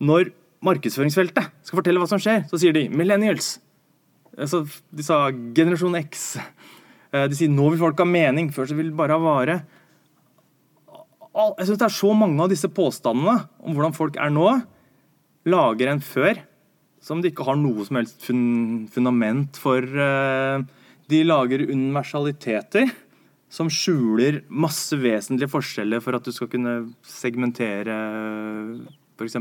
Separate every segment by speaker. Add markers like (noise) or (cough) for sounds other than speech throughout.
Speaker 1: når markedsføringsfeltet skal fortelle hva som skjer, så sier de 'millennials'. Altså, de sa 'generasjon X'. Eh, de sier 'nå vil folk ha mening', før så vil det bare ha vare. Jeg syns det er så mange av disse påstandene om hvordan folk er nå, lager enn før, som de ikke har noe som helst fun fundament for. Eh, de lager universaliteter som skjuler masse vesentlige forskjeller for at du skal kunne segmentere, f.eks.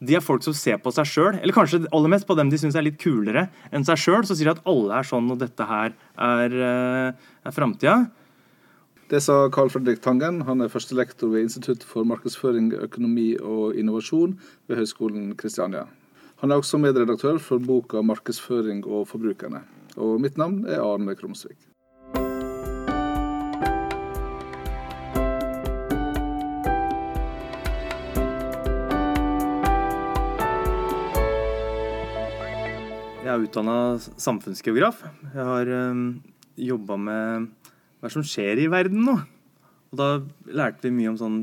Speaker 1: De er folk som ser på seg sjøl, eller kanskje aller mest på dem de syns er litt kulere enn seg sjøl. Så sier de at alle er sånn, og dette her er, eh, er framtida.
Speaker 2: Det sa Carl Fredrik Tangen. Han er førstelektor ved Institutt for markedsføring, økonomi og innovasjon ved Høgskolen Kristiania. Han er også medredaktør for boka 'Markedsføring og forbrukerne'. Og mitt navn er Arne Krumsvik.
Speaker 1: Er utdanna samfunnsgeograf. Jeg har um, jobba med hva som skjer i verden nå. Og da lærte vi mye om sånn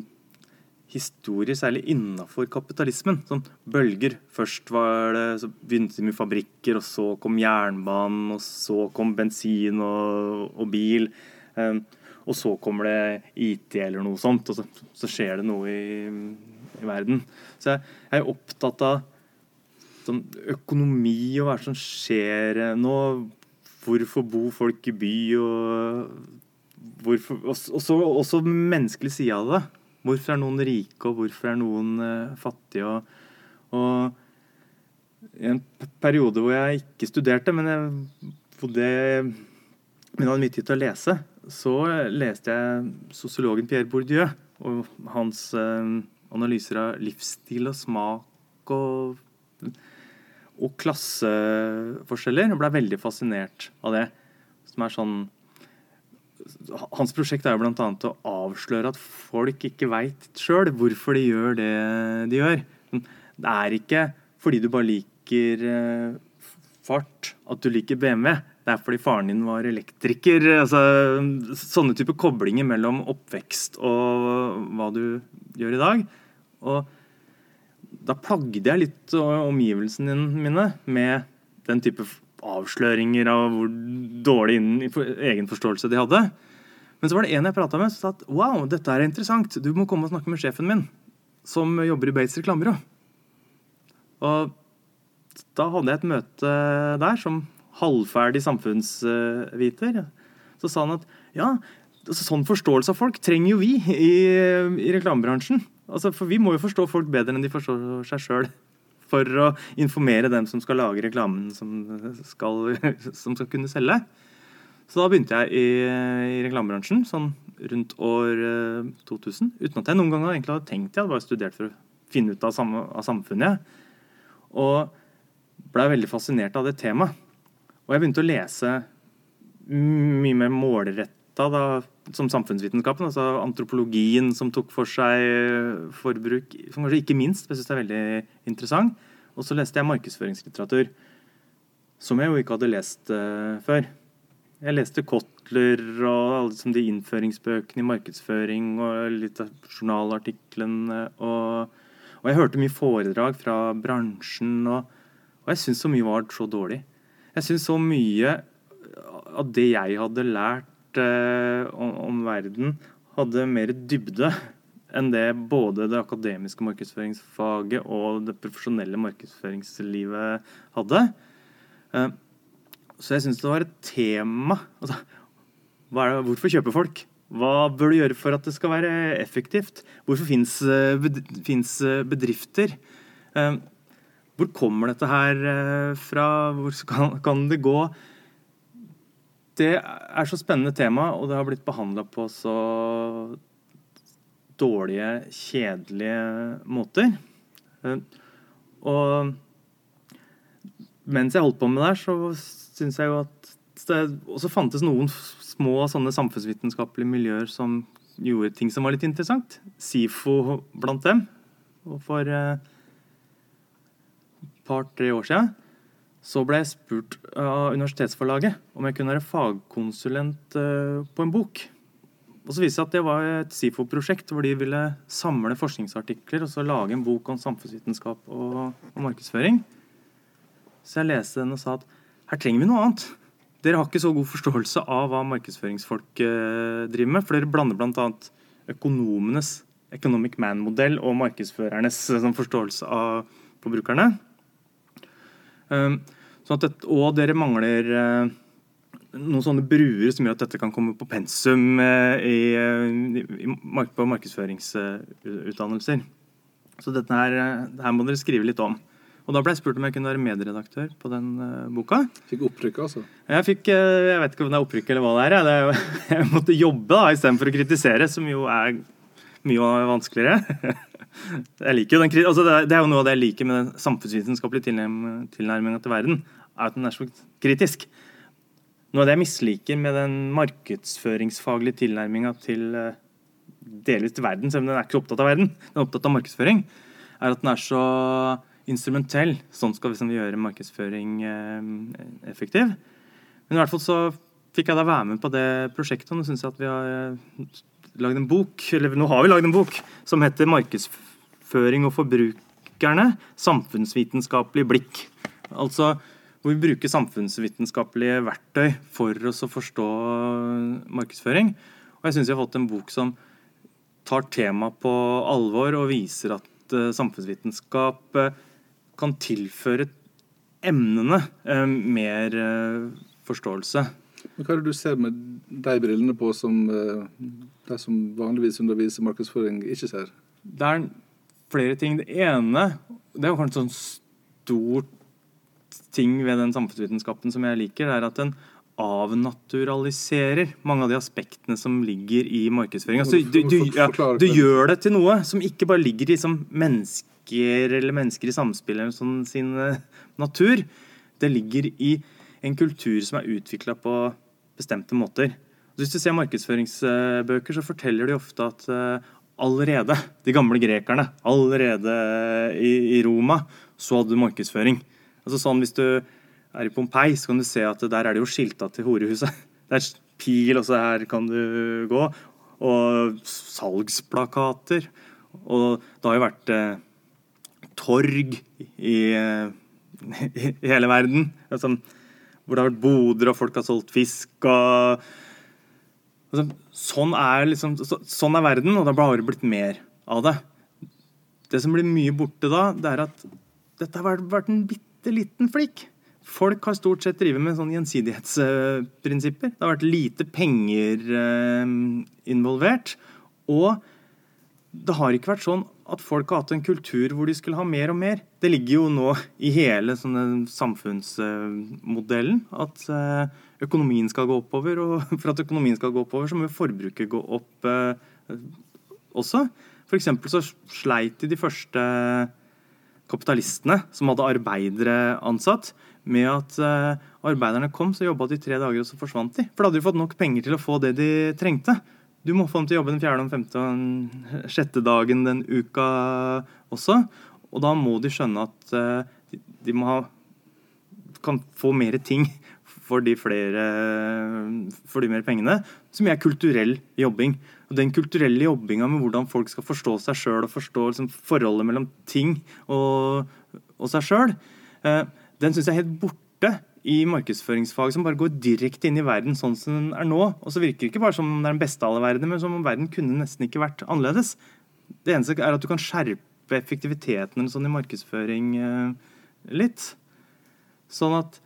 Speaker 1: historie, særlig innafor kapitalismen. Sånn bølger. Først var det, så begynte de med fabrikker, og så kom jernbanen, og så kom bensin og, og bil. Um, og så kommer det IT eller noe sånt, og så, så skjer det noe i, i verden. Så jeg, jeg er opptatt av sånn økonomi og hva som skjer nå. Hvorfor bor folk i by, og hvorfor, også, også menneskelig side av det. Hvorfor er noen rike, og hvorfor er noen uh, fattige? Og, og, I en periode hvor jeg ikke studerte, men jeg bodde men hadde mye tid til å lese, så leste jeg sosiologen Pierre Bourdieu og hans uh, analyser av livsstil og smak og og klasseforskjeller. Og ble veldig fascinert av det. Som er sånn Hans prosjekt er jo bl.a. å avsløre at folk ikke veit sjøl hvorfor de gjør det de gjør. Det er ikke fordi du bare liker eh, fart at du liker BMW. Det er fordi faren din var elektriker. Altså, sånne type koblinger mellom oppvekst og hva du gjør i dag. Og da plagde jeg litt omgivelsene mine med den type avsløringer av hvor dårlig egenforståelse de hadde. Men så var det en jeg prata med, som sa at wow, dette er interessant. Du må komme og snakke med sjefen min, som jobber i Bates reklamebyrå. Og da hadde jeg et møte der som halvferdig samfunnsviter. Så sa han at ja, altså sånn forståelse av folk trenger jo vi i, i reklamebransjen. Altså, for vi må jo forstå folk bedre enn de forstår seg sjøl. For å informere dem som skal lage reklamen som skal, som skal kunne selge. Så da begynte jeg i, i reklamebransjen sånn rundt år 2000. Eh, uten at jeg noen gang egentlig hadde tenkt jeg hadde bare studert for å finne ut av, sam av samfunnet. Og blei veldig fascinert av det temaet. Og jeg begynte å lese mye mer målretta som samfunnsvitenskapen, altså antropologien som tok for seg forbruk, som kanskje ikke minst, jeg syns det er veldig interessant. Og så leste jeg markedsføringslitteratur, som jeg jo ikke hadde lest uh, før. Jeg leste Kotler og alle de innføringsbøkene i markedsføring og litt av journalartiklene. Og, og, jeg hørte mye foredrag fra bransjen, og, og jeg syns så mye var så dårlig. Jeg syns så mye av det jeg hadde lært om, om, verden hadde mer dybde enn det både det akademiske markedsføringsfaget og det profesjonelle markedsføringslivet hadde. Uh, så jeg syns det var et tema. Altså, det, hvorfor kjøper folk? Hva bør du gjøre for at det skal være effektivt? Hvorfor fins eh, bedrifter? Hvor kommer dette her fra? Hvor kan det gå? Det er så spennende tema, og det har blitt behandla på så dårlige, kjedelige måter. Eh, og mens jeg holdt på med det her, så syns jeg jo at det også fantes noen små sånne samfunnsvitenskapelige miljøer som gjorde ting som var litt interessant. SIFO blant dem. Og for et eh, par-tre år siden så ble jeg spurt av universitetsforlaget om jeg kunne være fagkonsulent eh, på en bok. og så viste det seg at det var et SIFO-prosjekt hvor de ville samle forskningsartikler og så lage en bok om samfunnsvitenskap og, og, markedsføring. Så jeg leste den og sa at her trenger vi noe annet. Dere har ikke så god forståelse av hva markedsføringsfolk eh, driver med, for dere blander bl.a. økonomenes economic man-modell og markedsførernes eh, sånn, forståelse av forbrukerne. Um, sånn at det, og dere mangler uh, noen sånne bruer som gjør at dette kan komme på pensum eh, i, i, i, på markedsføringsutdannelser. Så dette her, eh, her, må dere skrive litt om. Og Da ble jeg spurt om jeg kunne være medredaktør på den boka.
Speaker 2: Fikk opprykk, altså?
Speaker 1: Jeg fikk, jeg vet ikke om det er opprykk eller hva det er. Jeg, (laughs) jeg måtte jobbe da, istedenfor å kritisere, som jo er mye vanskeligere. jeg liker jo den, altså det, er jo noe av det jeg liker med den samfunnsvitenskapelige tilnærminga til verden. er at den er så kritisk. Noe av det jeg misliker med den markedsføringsfaglige tilnærminga til uh, delvis til verden, selv om den er ikke opptatt av verden, den er opptatt av markedsføring, er at den er så instrumentell. Sånn skal vi, gjøre markedsføring uh, effektiv. Men i hvert fall så fikk jeg da være med på det prosjektet, og nå syns jeg at vi har uh, lagd en bok, eller nå har vi lagd en bok, som heter 'Markedsføring og forbrukerne samfunnsvitenskapelig blikk'. Altså hvor vi bruker samfunnsvitenskapelige verktøy for oss å forstå markedsføring. Og jeg syns vi har fått en bok som tar temaet på alvor og viser at uh, samfunnsvitenskap kan tilføre emnene uh, mer forståelse.
Speaker 2: Men Hva er det du ser med de brillene på som de som vanligvis underviser markedsføring, ikke ser?
Speaker 1: Det er flere ting. Det ene det er jo kanskje sånn stort ting ved den samfunnsvitenskapen som jeg liker, det er at den avnaturaliserer mange av de aspektene som ligger i markedsføring. Altså, du, du, ja, du, gjør det til noe som ikke bare ligger i liksom, mennesker eller mennesker i samspill eller sånn, sin uh, natur. Det ligger i en kultur som er utvikla på bestemte måter. Hvis du ser markedsføringsbøker, så forteller de ofte at uh, allerede de gamle grekerne, allerede i, i Roma, så hadde du markedsføring. Altså sånn Hvis du er i Pompeii, så kan du se at der er det jo skilta til horehuset. (laughs) Det er pil, og så her kan du gå. Og salgsplakater. Og det har jo vært eh, torg i, eh, (laughs) i, hele verden. Altså, hvor det har vært boder, og folk har solgt fisk. og altså, sånn, er liksom, så, sånn er verden, og det har bare blitt mer av det. Det som blir mye borte da, det er at dette har vært, en bitte liten flikk. Folk har stort sett drevet med sånne gjensidighetsprinsipper. Det har vært lite penger eh, involvert. Og det har ikke vært sånn at folk har hatt en kultur hvor de skulle ha mer og mer. Det ligger jo nå i hele samfunnsmodellen at eh, økonomien skal gå oppover. Og (laughs) for at økonomien skal gå oppover, så må forbruket gå opp eh, også. For så sleit de de første kapitalistene, som hadde arbeidere ansatt, med at uh, arbeiderne kom, så jobba de tre dager, og så forsvant de. For da hadde de fått nok penger til å få det de trengte. Du må få dem til å jobbe den fjerde, den femte og den sjette dagen den uka også. Og da må de skjønne at uh, de, må ha kan få mer ting for de flere for de mer pengene, som er kulturell jobbing. Og Den kulturelle jobbinga med hvordan folk skal forstå seg sjøl og forstå liksom, forholdet mellom ting og, og seg sjøl, eh, den syns jeg er helt borte i markedsføringsfag som bare går direkte inn i verden sånn som den er nå. Og så virker det ikke bare som om det er den beste av alle verdener, men som om verden kunne nesten ikke vært annerledes. Det eneste er at du kan skjerpe effektiviteten sånn i markedsføring eh, litt. Sånn at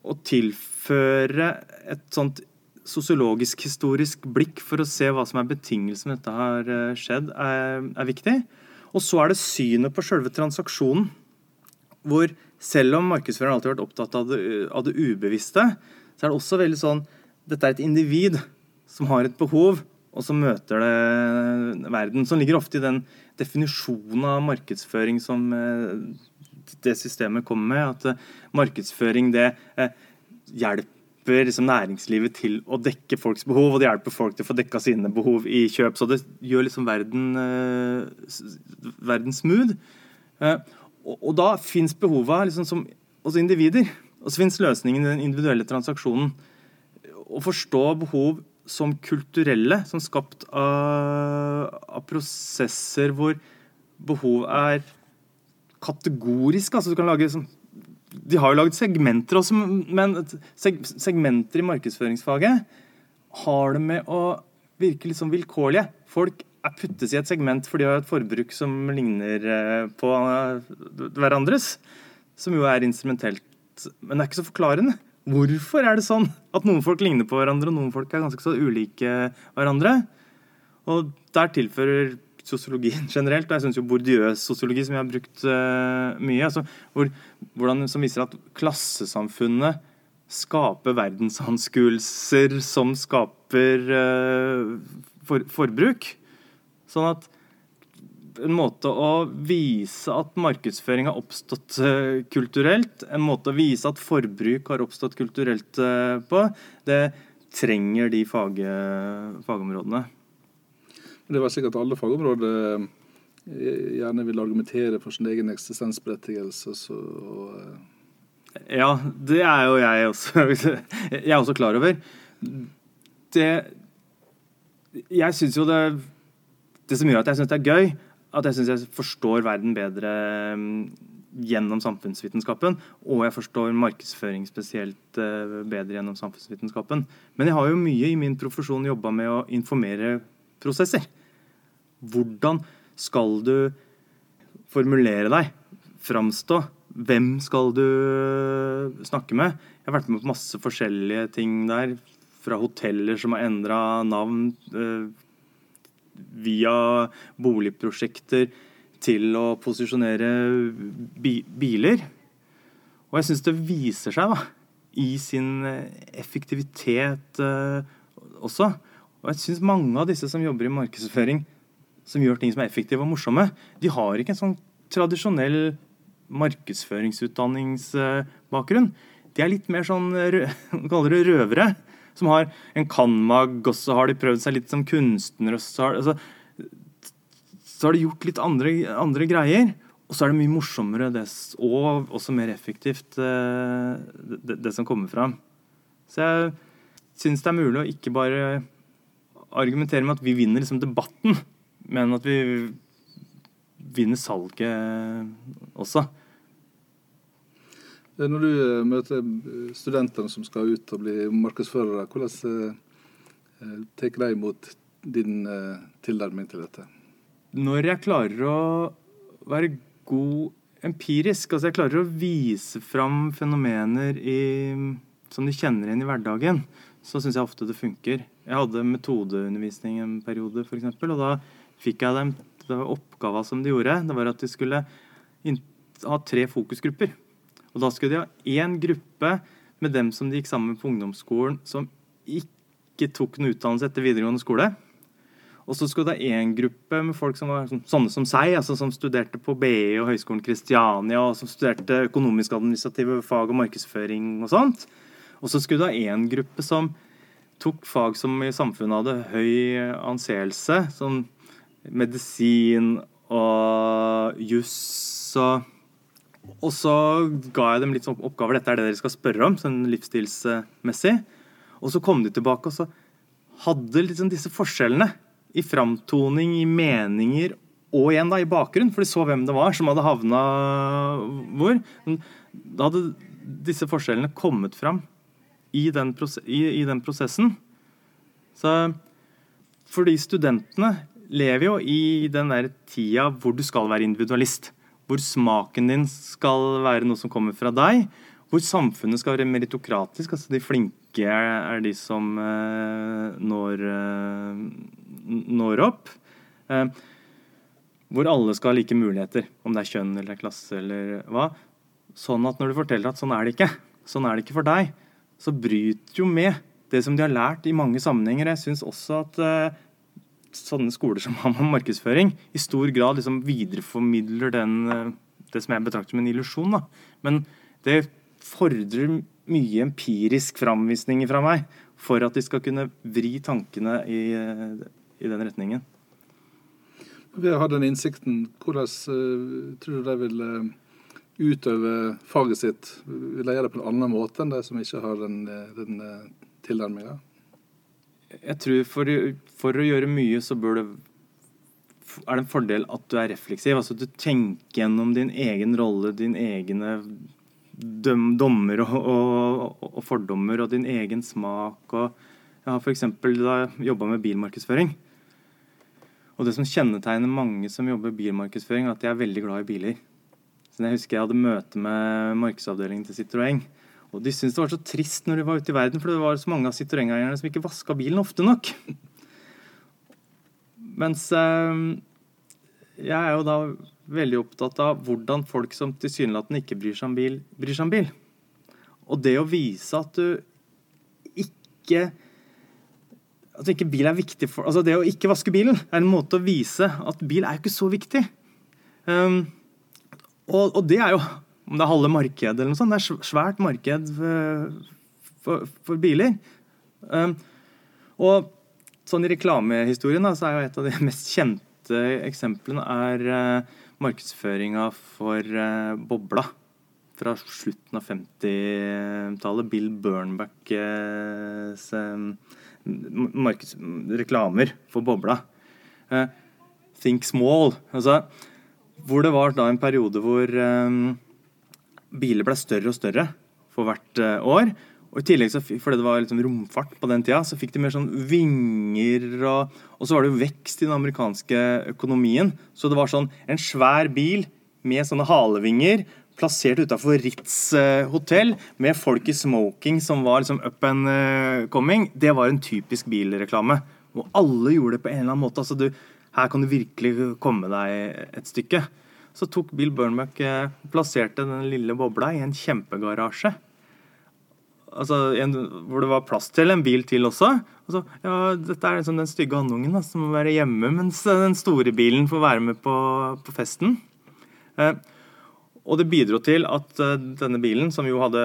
Speaker 1: å tilføre et sånt sosiologisk-historisk blikk for å se hva som er betingelsen dette har eh, skjedd, er, er viktig. Og så er det synet på selve transaksjonen. Hvor selv om markedsføreren alltid har vært opptatt av det, av det, ubevisste, så er det også veldig sånn Dette er et individ som har et behov, og som møter det verden. Som ligger ofte i den definisjonen av markedsføring som eh, det systemet kommer med. At eh, markedsføring det hjelper hjelper liksom næringslivet til å dekke folks behov, og det hjelper folk til å få dekka sine behov i kjøp. Så det gjør liksom verden, eh, verden smooth. Og, og, da fins behova liksom som hos individer. Og så fins løsningen i den individuelle transaksjonen. Å forstå behov som kulturelle, som skapt av, av prosesser hvor behov er kategorisk. altså du kan lage sånn de har jo laget segmenter også, men seg, segmenter i markedsføringsfaget har det med å virke litt sånn vilkårlige. Folk er puttes i et segment fordi de har et forbruk som ligner eh, på eh, hverandres. Som jo er instrumentelt. Men det er ikke så forklarende. Hvorfor er det sånn at noen folk ligner på hverandre, og noen folk er ganske så ulike hverandre? Og der tilfører sosiologien (laughs) generelt, og jeg syns jo bordiøs sosiologi, som jeg har brukt uh, mye, altså, hvor, hvordan, som viser at klassesamfunnet skaper verdensanskuelser som skaper uh, for, forbruk. Sånn at en måte å vise at markedsføring har oppstått uh, kulturelt, en måte å vise at forbruk har oppstått kulturelt uh, på, det trenger de fag, fagområdene.
Speaker 2: Det var sikkert alle fagområder gjerne vil argumentere for sin egen eksistensberettigelse.
Speaker 1: Ja, det er jo jeg også, (laughs) jeg er også klar over. Det Jeg syns jo det det som gjør at jeg syns det er gøy, at jeg syns jeg forstår verden bedre mm, gjennom samfunnsvitenskapen, og jeg forstår markedsføring spesielt eh, bedre gjennom samfunnsvitenskapen. Men jeg har jo mye i min profesjon jobba med å informere prosesser. Hvordan skal du formulere deg? Framstå? Hvem skal du snakke med? Jeg har vært med på masse forskjellige ting der. Fra hoteller som har endra navn, eh, via boligprosjekter til å posisjonere bi biler. Og jeg syns det viser seg da, i sin effektivitet uh, også. Og jeg syns mange av disse som jobber i markedsføring, som gjør ting som er effektive og morsomme, de har ikke en sånn tradisjonell markedsføringsutdanningsbakgrunn. De er litt mer sånn, (laughs) kaller det røvere som har en kanmag, og så har de prøvd seg litt som kunstner, og så har, altså, så har de gjort litt andre, andre, greier. Og så er det mye morsommere det, og også mer effektivt, eh, det, det som kommer fram. Så jeg syns det er mulig å ikke bare argumentere med at vi vinner liksom debatten, men at vi vinner salget også.
Speaker 2: Eh, når du eh, møter eh, studentene som skal ut og bli markedsførere, hvordan tar de imot din tilnærming til dette?
Speaker 1: Når jeg klarer å være god empirisk, altså jeg klarer å vise fram fenomener i, som de kjenner igjen i hverdagen, så syns jeg ofte det funker. Jeg hadde metodeundervisning en periode, f.eks., og da fikk jeg dem Oppgava som de gjorde, det var at de skulle ha tre fokusgrupper. Og da skulle de ha én gruppe med dem som de gikk sammen med på ungdomsskolen, som ikke tok noen utdannelse etter videregående skole. Og så skulle det ha én gruppe med folk som var sånne som seg, altså som studerte på BI og Høgskolen Kristiania, og som studerte økonomisk-administrative fag og markedsføring og sånt. Og så skulle det ha én gruppe som tok fag som i samfunnet hadde høy anseelse, som medisin og juss og og så ga jeg dem litt sånn oppgaver. Dette er det dere skal spørre om, sånn livsstilsmessig. Og så kom de tilbake og så hadde liksom disse forskjellene i framtoning, i meninger og igjen da i bakgrunn, for de så hvem det var som hadde havna hvor. Da hadde disse forskjellene kommet fram i den, i, i den prosessen. Så fordi studentene lever jo i den der tida hvor du skal være individualist hvor smaken din skal være noe som kommer fra deg. Hvor samfunnet skal være meritokratisk. altså De flinke er, de som uh, når, uh, når, opp. Uh, hvor alle skal ha like muligheter, om det er kjønn eller klasse eller hva. Sånn at når du forteller at sånn er det ikke, sånn er det ikke for deg, så bryter jo med det som de har lært i mange sammenhenger. Jeg syns også at sånne skoler som har med markedsføring, i stor grad liksom videreformidler den, eh, det som jeg betrakter som en illusjon. Men det fordrer mye empirisk framvisning fra meg for at de skal kunne vri tankene i, i den retningen.
Speaker 2: Ved å ha den innsikten, hvordan uh, tror du de vil uh, utøve faget sitt? Vil de gjøre det på en annen måte enn de som ikke har den, den uh, tilnærminga?
Speaker 1: Jeg tror for, for å gjøre mye, så bør det er det en fordel at du er refleksiv. altså Du tenker gjennom din egen rolle, din egne døm, dommer og, og, og, fordommer og din egen smak. og Jeg har f.eks. jobba med bilmarkedsføring. Og det som kjennetegner mange som jobber bilmarkedsføring, er at de er veldig glad i biler. Så jeg husker jeg hadde møte med markedsavdelingen til Citroën. Og de syntes det var så trist når de var ute i verden, for det var så mange av Citroën-eierne som ikke vaska bilen ofte nok. Mens eh, jeg er jo da veldig opptatt av hvordan folk som tilsynelatende ikke bryr seg om bil, bryr seg om bil. Og det å vise at du ikke At ikke bil er viktig for Altså det å ikke vaske bilen er en måte å vise at bil er ikke så viktig. Um, og, og, det er jo Om det er halve markedet eller noe sånt, det er svært marked for, for, for biler. Um, og sånn i reklamehistorien da, så er jo et av de (laughs) mest kjente eksemplene er uh, markedsføringa for uh, bobla fra slutten av 50-tallet. Bill Burnbacks uh, reklamer for bobla. Think small. Altså, hvor det var da en periode hvor um, biler ble større og større for hvert uh, år. Og i tillegg, så, fordi det var liksom romfart på den tida, så fikk de mer sånn vinger. Og, og så var det jo vekst i den amerikanske økonomien. Så det var sånn en svær bil med sånne halevinger plassert utafor Ritz uh, hotell med folk i smoking som var liksom up and uh, coming. Det var en typisk bilreklame. Og alle gjorde det på en eller annen måte. altså du, Her kan du virkelig komme deg et stykke. Så tok Bill Burnback uh, plasserte den lille bobla i en kjempegarasje altså, en, hvor det var plass til en bil til også. Altså, ja, dette er liksom den stygge andungen som må være hjemme, mens den store bilen får være med på, på festen. Eh, og det bidro til at uh, denne bilen, som jo hadde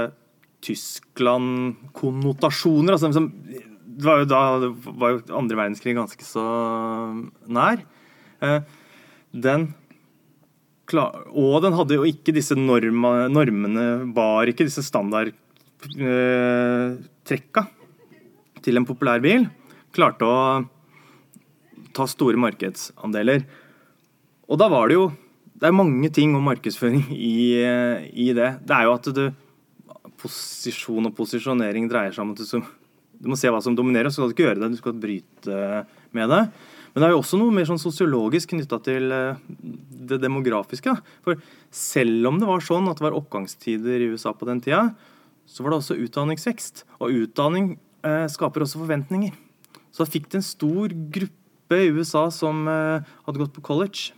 Speaker 1: Tyskland-konnotasjoner altså, som, det var jo Da var jo andre verdenskrig ganske så nær. Eh, den og den hadde jo ikke disse norma, normene, bar ikke disse standardtrekka eh, til en populær bil, klarte å ta store markedsandeler. Og da var det jo Det er mange ting om markedsføring i, i det. Det er jo at du Posisjon og posisjonering dreier seg om at du, du må se hva som dominerer, så skal du ikke gjøre det. Du skal bryte med det. Men det er jo også noe mer sånn sosiologisk knytta til eh, det demografiske. For selv om det var sånn at det var oppgangstider i USA på den tida, så var det også utdanningsvekst. Og utdanning eh, skaper også forventninger. Så da fikk det en stor gruppe i USA som eh, hadde gått på college.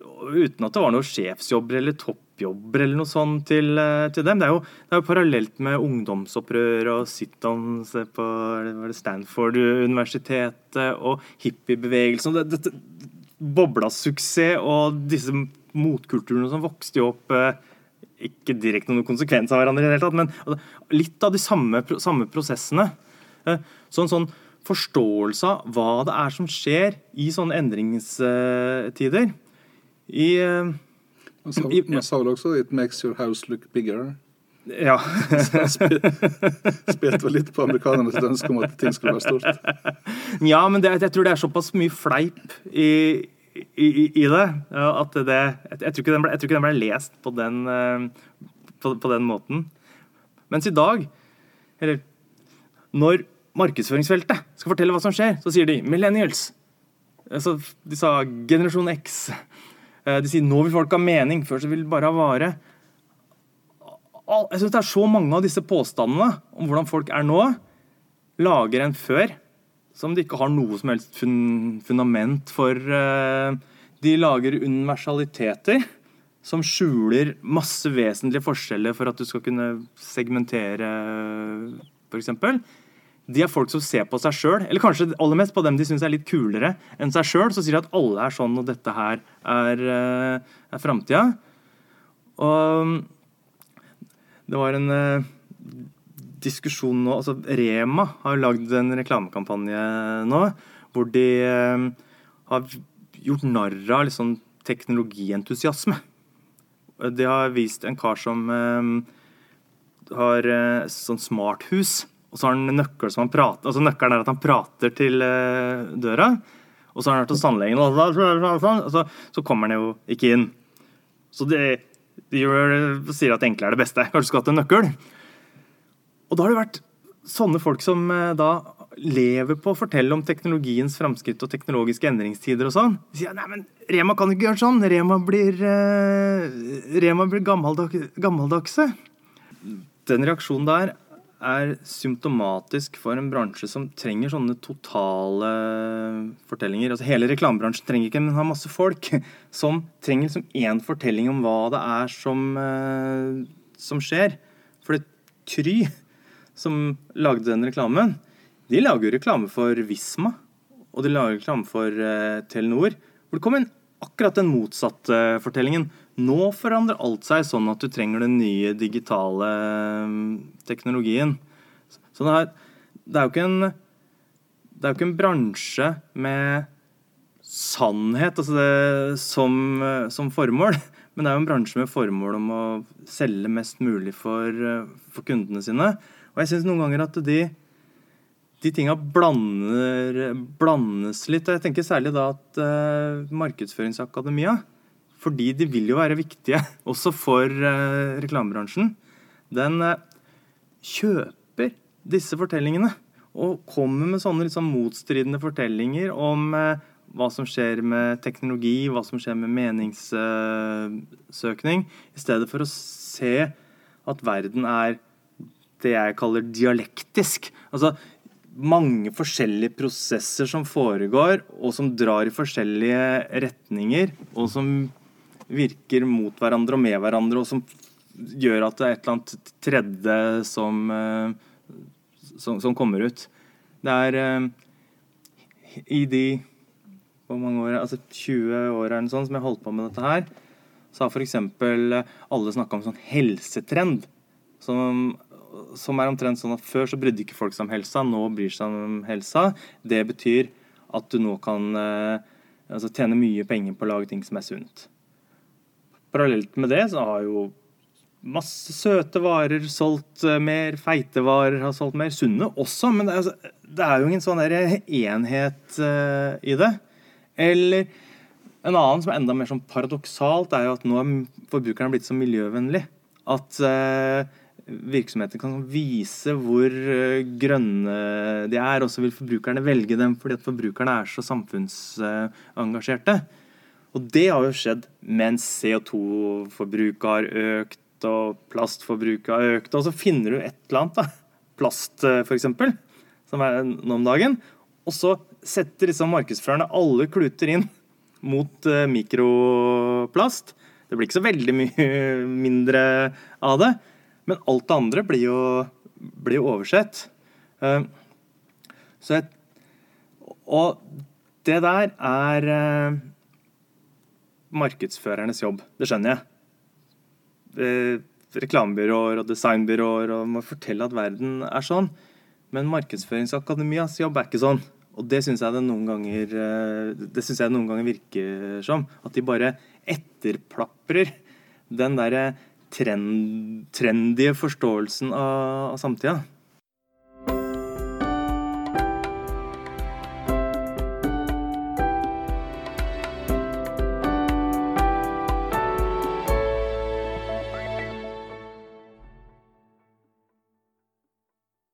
Speaker 1: Uten at det var noen sjefsjobber eller toppjobber eller noe sånt til, eh, til dem. Det er, jo, det er, jo, parallelt med ungdomsopprør og sit-ons på Stanford-universitetet og hippiebevegelsen. Det, det, Bobla-suksess og disse motkulturene som vokste jo opp eh, ikke direkte noen konsekvens av hverandre, i det hele tatt, men altså, litt av de samme, samme prosessene. Eh, sånn, sånn forståelse av hva det er som skjer i sånne endringstider. I,
Speaker 2: man sa, vel også 'It makes your house look bigger'.
Speaker 1: Ja.
Speaker 2: Spilte vel litt på amerikanernes ønske om at ting skulle være stort.
Speaker 1: Ja, men det, jeg tror det er såpass mye fleip i, i, i, det. At det jeg, jeg, tror ikke den ble, ikke den ble lest på den, eh, på, på den måten. Mens i dag, eller når markedsføringsfeltet skal fortelle hva som skjer, så sier de 'millennials'. Altså, de sa 'generasjon X'. Eh, de sier 'nå vil folk ha mening', før så vil de bare ha vare'. Jeg syns det er så mange av disse påstandene om hvordan folk er nå, lager en før som de ikke har noe som helst fun fundament for. Eh, de lager universaliteter som skjuler masse vesentlige forskjeller for at du skal kunne segmentere, f.eks. De er folk som ser på seg sjøl, eller kanskje aller mest på dem de syns er litt kulere enn seg sjøl. Så sier de at alle er sånn, og dette her er, eh, er framtida. Og det var en eh, diskusjon nå altså Rema har lagd en reklamekampanje nå hvor de eh, har gjort narr av liksom teknologientusiasme. De har vist en kar som har sånn smarthus Og så har han nøkkel som han prater altså Nøkkelen er at han prater til eh, døra. Og så har han vært hos tannlegen, og så, så kommer han jo ikke inn. Så det, de sier at det enkle er det beste. Kanskje du skulle hatt en nøkkel. Og da har det vært sånne folk som eh, da lever på å fortelle om teknologiens framskritt og teknologiske endringstider og sånn. De sier nei, men Rema kan ikke gjøre sånn. Rema blir, uh, Rema blir gammeldag, gammeldagse. Den reaksjonen der er symptomatisk for en bransje som trenger sånne totale fortellinger. Altså Hele reklamebransjen trenger ikke, men har masse folk som trenger liksom én fortelling om hva det er som, uh, som skjer. For det Kry som lagde den reklamen, de lager jo reklame for Visma. Og de lager reklame for uh, Telenor. Hvor det kom en, akkurat den motsatte fortellingen. Nå forandrer alt seg sånn at du trenger den nye digitale uh, teknologien. Så det er, det er jo ikke en det er jo ikke en bransje med sannhet altså det, som, som, formål, (laughs) men det er jo en bransje med formål om å selge mest mulig for, for kundene sine. Og jeg syns noen ganger at de, de tinga blandes litt. Og jeg tenker særlig da at uh, markedsføringsakademia Fordi de vil jo være viktige (laughs) også for uh, reklamebransjen. Den uh, kjøper disse fortellingene og kommer med sånne sånn motstridende fortellinger om hva som skjer med teknologi, hva som skjer med meningssøkning, i stedet for å se at verden er det jeg kaller dialektisk. Altså mange forskjellige prosesser som foregår, og som drar i forskjellige retninger, og som virker mot hverandre og med hverandre, og som gjør at det er et eller annet tredje som, eh, som, som kommer ut. Det er eh, i de hvor mange år, altså 20 år eller sånn, som jeg holdt på med dette her, så har f.eks. alle snakka om sånn helsetrend. Som som er omtrent sånn at Før så brydde ikke folk seg om helsa, nå bryr seg om helsa. Det betyr at du nå kan eh, altså, tjene mye penger på å lage ting som er sunt. Parallelt med det så har jo masse søte varer solgt eh, mer, feite varer har solgt mer, sunne også, men det er, altså, det er jo ingen sånn der enhet uh, i det. Eller en annen som er enda mer sånn paradoksalt, er jo at nå er forbrukerne blitt så miljøvennlig at uh, virksomheter kan vise hvor uh, grønne de er, og så vil forbrukerne velge dem fordi at forbrukerne er så samfunnsengasjerte. Og det har jo skjedd mens CO2-forbruket har økt og plastforbruket har økt. Og så finner du et eller annet, da, plast f.eks., som er nå om dagen. Og så setter liksom markedsførerne alle kluter inn mot eh, mikroplast. Det blir ikke så veldig mye (laughs) mindre av det. Men alt det andre blir jo, blir jo oversett. Uh, så jeg, og det der er markedsførernes jobb. Det skjønner jeg. Reklamebyråer og designbyråer og må fortelle at verden er sånn. Men markedsføringsakademias jobb er ikke sånn. Og det syns jeg det noen ganger det synes jeg noen ganger virker som. At de bare etterplaprer den derre trend, trendige forståelsen av, av samtida.